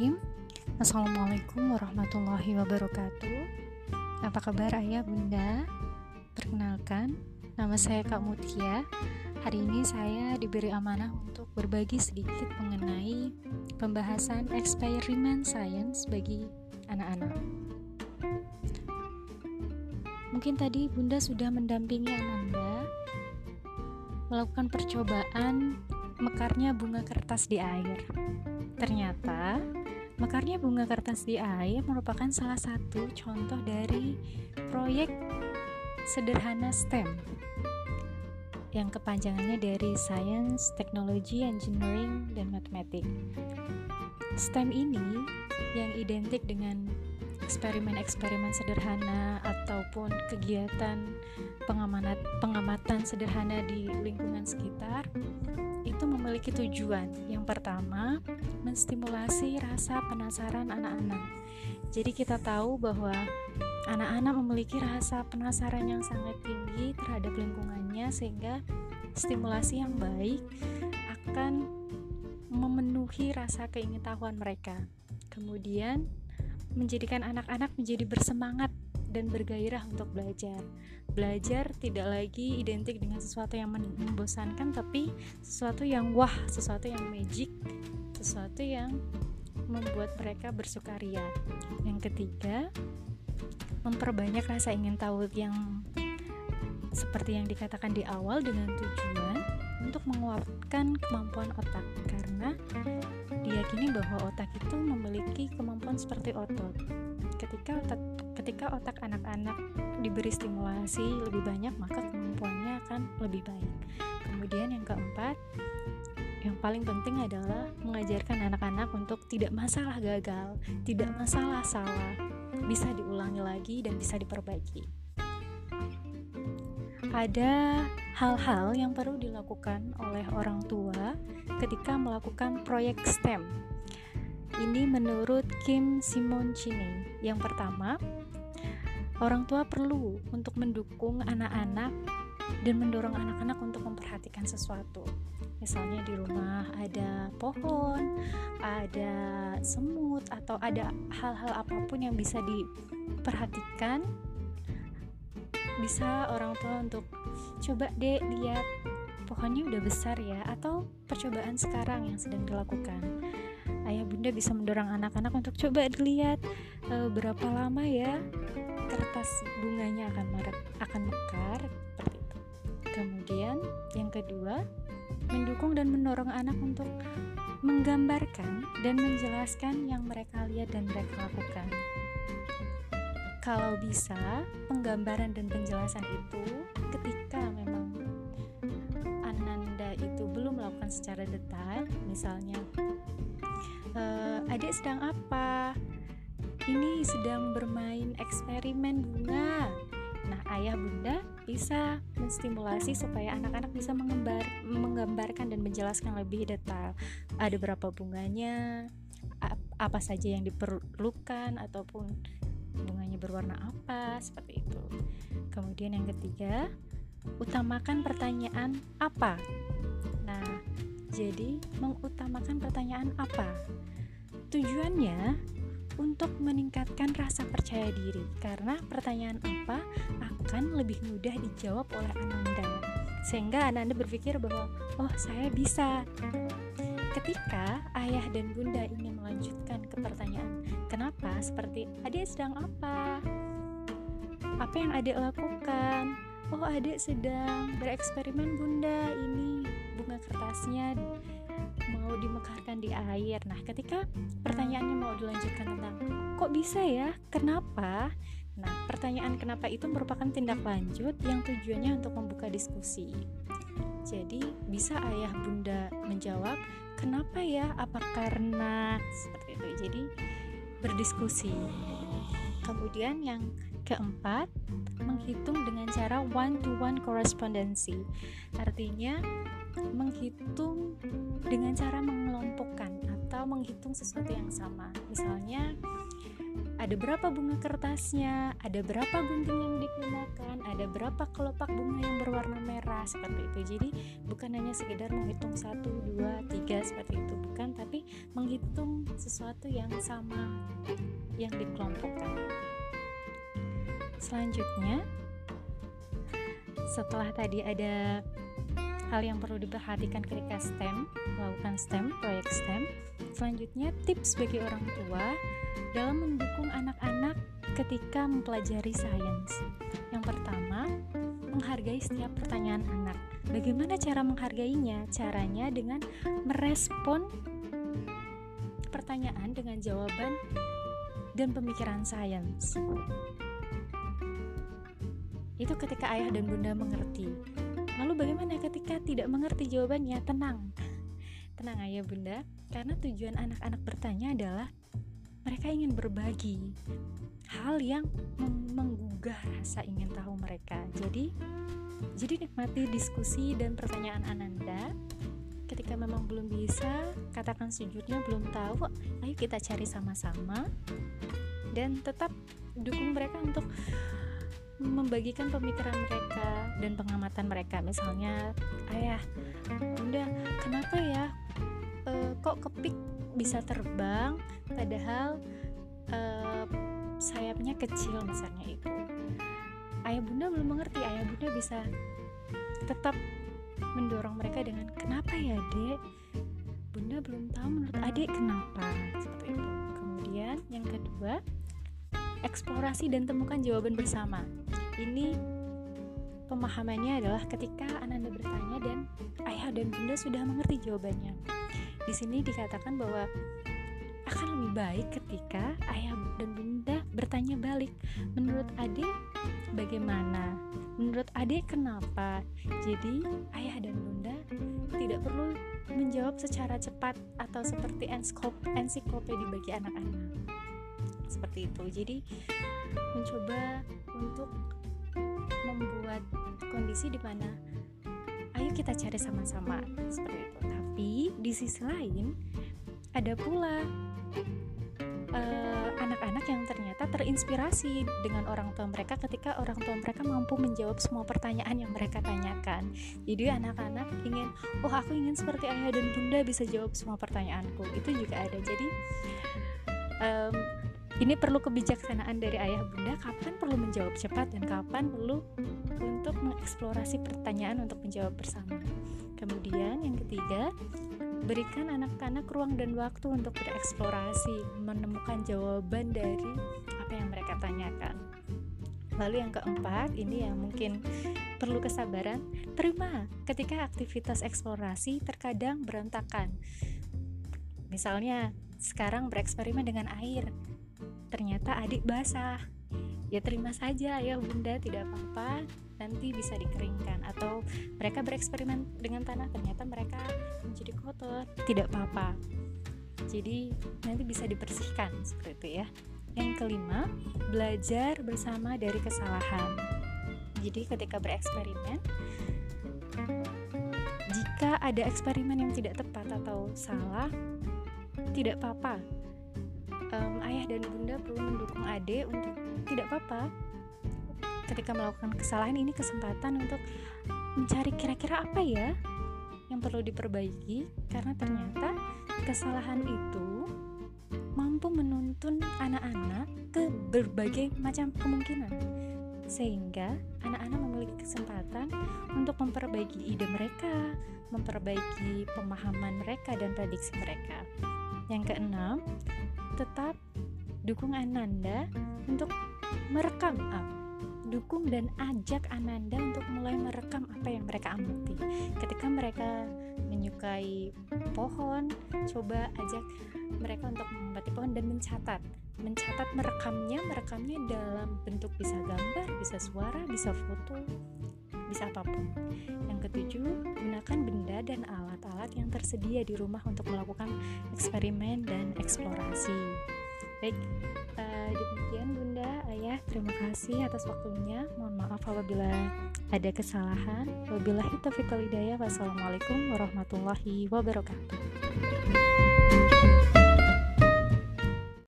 Bismillahirrahmanirrahim. Assalamualaikum warahmatullahi wabarakatuh. Apa kabar ayah bunda? Perkenalkan, nama saya Kak Mutia. Hari ini saya diberi amanah untuk berbagi sedikit mengenai Pembahasan eksperimen sains bagi anak-anak. Mungkin tadi bunda sudah mendampingi Ananda Melakukan percobaan mekarnya bunga kertas di air. Ternyata, mekarnya bunga kertas di air merupakan salah satu contoh dari proyek sederhana STEM yang kepanjangannya dari Science, Technology, Engineering, dan Mathematics. STEM ini yang identik dengan eksperimen-eksperimen sederhana ataupun kegiatan pengamatan sederhana di lingkungan sekitar itu memiliki tujuan. Yang pertama, menstimulasi rasa penasaran anak-anak. Jadi kita tahu bahwa anak-anak memiliki rasa penasaran yang sangat tinggi terhadap lingkungannya sehingga stimulasi yang baik akan memenuhi rasa keingintahuan mereka. Kemudian menjadikan anak-anak menjadi bersemangat dan bergairah untuk belajar. Belajar tidak lagi identik dengan sesuatu yang membosankan, tapi sesuatu yang wah, sesuatu yang magic, sesuatu yang membuat mereka bersukaria. Yang ketiga, memperbanyak rasa ingin tahu yang seperti yang dikatakan di awal dengan tujuan untuk menguatkan kemampuan otak karena diyakini bahwa otak itu memiliki kemampuan seperti otot. Ketika otak ketika otak anak-anak diberi stimulasi lebih banyak, maka kemampuannya akan lebih baik. Kemudian yang keempat, yang paling penting adalah mengajarkan anak-anak untuk tidak masalah gagal, tidak masalah salah, bisa diulangi lagi dan bisa diperbaiki. Ada hal-hal yang perlu dilakukan oleh orang tua ketika melakukan proyek STEM. Ini menurut Kim Simoncini. Yang pertama, Orang tua perlu untuk mendukung anak-anak dan mendorong anak-anak untuk memperhatikan sesuatu. Misalnya di rumah ada pohon, ada semut atau ada hal-hal apa pun yang bisa diperhatikan. Bisa orang tua untuk coba deh lihat pohonnya udah besar ya atau percobaan sekarang yang sedang dilakukan ayah bunda bisa mendorong anak-anak untuk coba dilihat e, berapa lama ya kertas bunganya akan meret, akan mekar seperti itu. Kemudian yang kedua, mendukung dan mendorong anak untuk menggambarkan dan menjelaskan yang mereka lihat dan mereka lakukan. Kalau bisa, penggambaran dan penjelasan itu ketika memang Ananda itu belum melakukan secara detail, misalnya, e, adik sedang apa? ini sedang bermain eksperimen bunga. Nah, ayah bunda bisa menstimulasi supaya anak-anak bisa menggambar, menggambarkan dan menjelaskan lebih detail. Ada berapa bunganya, apa saja yang diperlukan ataupun bunganya berwarna apa, seperti itu. Kemudian yang ketiga, utamakan pertanyaan apa. Nah, jadi mengutamakan pertanyaan apa? Tujuannya untuk meningkatkan rasa percaya diri karena pertanyaan apa akan lebih mudah dijawab oleh Ananda sehingga Ananda berpikir bahwa oh saya bisa ketika ayah dan bunda ingin melanjutkan ke pertanyaan kenapa seperti adik sedang apa apa yang adik lakukan oh adik sedang bereksperimen bunda ini bunga kertasnya mau dimekarkan di air. Nah, ketika pertanyaannya mau dilanjutkan tentang kok bisa ya? Kenapa? Nah, pertanyaan kenapa itu merupakan tindak lanjut yang tujuannya untuk membuka diskusi. Jadi, bisa ayah bunda menjawab, "Kenapa ya? Apa karena?" seperti itu. Jadi, berdiskusi. Kemudian yang keempat, menghitung dengan cara one to one correspondency. Artinya, menghitung dengan cara mengelompokkan atau menghitung sesuatu yang sama. Misalnya ada berapa bunga kertasnya, ada berapa gunting yang digunakan, ada berapa kelopak bunga yang berwarna merah seperti itu. Jadi bukan hanya sekedar menghitung satu, dua, tiga seperti itu, bukan, tapi menghitung sesuatu yang sama yang dikelompokkan. Selanjutnya, setelah tadi ada hal yang perlu diperhatikan ketika STEM, melakukan STEM, proyek STEM. Selanjutnya, tips bagi orang tua dalam mendukung anak-anak ketika mempelajari sains. Yang pertama, menghargai setiap pertanyaan anak. Bagaimana cara menghargainya? Caranya dengan merespon pertanyaan dengan jawaban dan pemikiran sains. Itu ketika ayah dan bunda mengerti. Lalu bagaimana ketika tidak mengerti jawabannya? Tenang. Tenang ayah bunda, karena tujuan anak-anak bertanya adalah mereka ingin berbagi hal yang menggugah rasa ingin tahu mereka. Jadi, jadi nikmati diskusi dan pertanyaan Ananda. Ketika memang belum bisa, katakan sejujurnya belum tahu, ayo kita cari sama-sama dan tetap dukung mereka untuk membagikan pemikiran mereka dan pengamatan mereka. Misalnya, ayah, bunda, kenapa ya e, kok kepik bisa terbang padahal uh, sayapnya kecil misalnya itu. Ayah bunda belum mengerti. Ayah bunda bisa tetap mendorong mereka dengan kenapa ya dek? Bunda belum tahu menurut adik kenapa seperti itu. Kemudian yang kedua eksplorasi dan temukan jawaban bersama. Ini pemahamannya adalah ketika Ananda bertanya dan ayah dan bunda sudah mengerti jawabannya. Di sini dikatakan bahwa akan lebih baik ketika ayah dan bunda bertanya balik menurut adik bagaimana? Menurut adik kenapa? Jadi ayah dan bunda tidak perlu menjawab secara cepat atau seperti ensiklopedia bagi anak-anak seperti itu jadi mencoba untuk membuat kondisi di mana ayo kita cari sama-sama seperti itu tapi di sisi lain ada pula anak anak-anak yang ternyata terinspirasi dengan orang tua mereka ketika orang tua mereka mampu menjawab semua pertanyaan yang mereka tanyakan. Jadi anak-anak ingin, oh aku ingin seperti ayah dan bunda bisa jawab semua pertanyaanku. Itu juga ada. Jadi um, ini perlu kebijaksanaan dari ayah bunda kapan perlu menjawab cepat dan kapan perlu untuk mengeksplorasi pertanyaan untuk menjawab bersama. Kemudian yang ketiga, berikan anak-anak ruang dan waktu untuk bereksplorasi, menemukan jawaban dari apa yang mereka tanyakan. Lalu yang keempat, ini yang mungkin perlu kesabaran, terima ketika aktivitas eksplorasi terkadang berantakan. Misalnya, sekarang bereksperimen dengan air, ternyata adik basah. Ya terima saja ya bunda tidak apa-apa. Nanti bisa dikeringkan. Atau mereka bereksperimen dengan tanah ternyata mereka menjadi kotor. Tidak apa-apa. Jadi nanti bisa dibersihkan seperti itu ya. Yang kelima belajar bersama dari kesalahan. Jadi ketika bereksperimen jika ada eksperimen yang tidak tepat atau salah tidak apa-apa um, ayah dan bunda perlu mendukung adik untuk tidak apa-apa. Ketika melakukan kesalahan ini kesempatan untuk mencari kira-kira apa ya yang perlu diperbaiki. Karena ternyata kesalahan itu mampu menuntun anak-anak ke berbagai macam kemungkinan. Sehingga anak-anak memiliki kesempatan untuk memperbaiki ide mereka, memperbaiki pemahaman mereka dan prediksi mereka. Yang keenam, tetap dukung Ananda untuk merekam uh, dukung dan ajak Ananda untuk mulai merekam apa yang mereka amati. Ketika mereka menyukai pohon, coba ajak mereka untuk mengamati pohon dan mencatat. Mencatat merekamnya, merekamnya dalam bentuk bisa gambar, bisa suara, bisa foto, bisa apa pun. Yang ketujuh, gunakan benda dan alat-alat yang tersedia di rumah untuk melakukan eksperimen dan eksplorasi. Baik, uh, demikian Bunda, Ayah, terima kasih atas waktunya. Mohon maaf apabila ada kesalahan. Wabillahi taufiq walhidayah. Wassalamualaikum warahmatullahi wabarakatuh.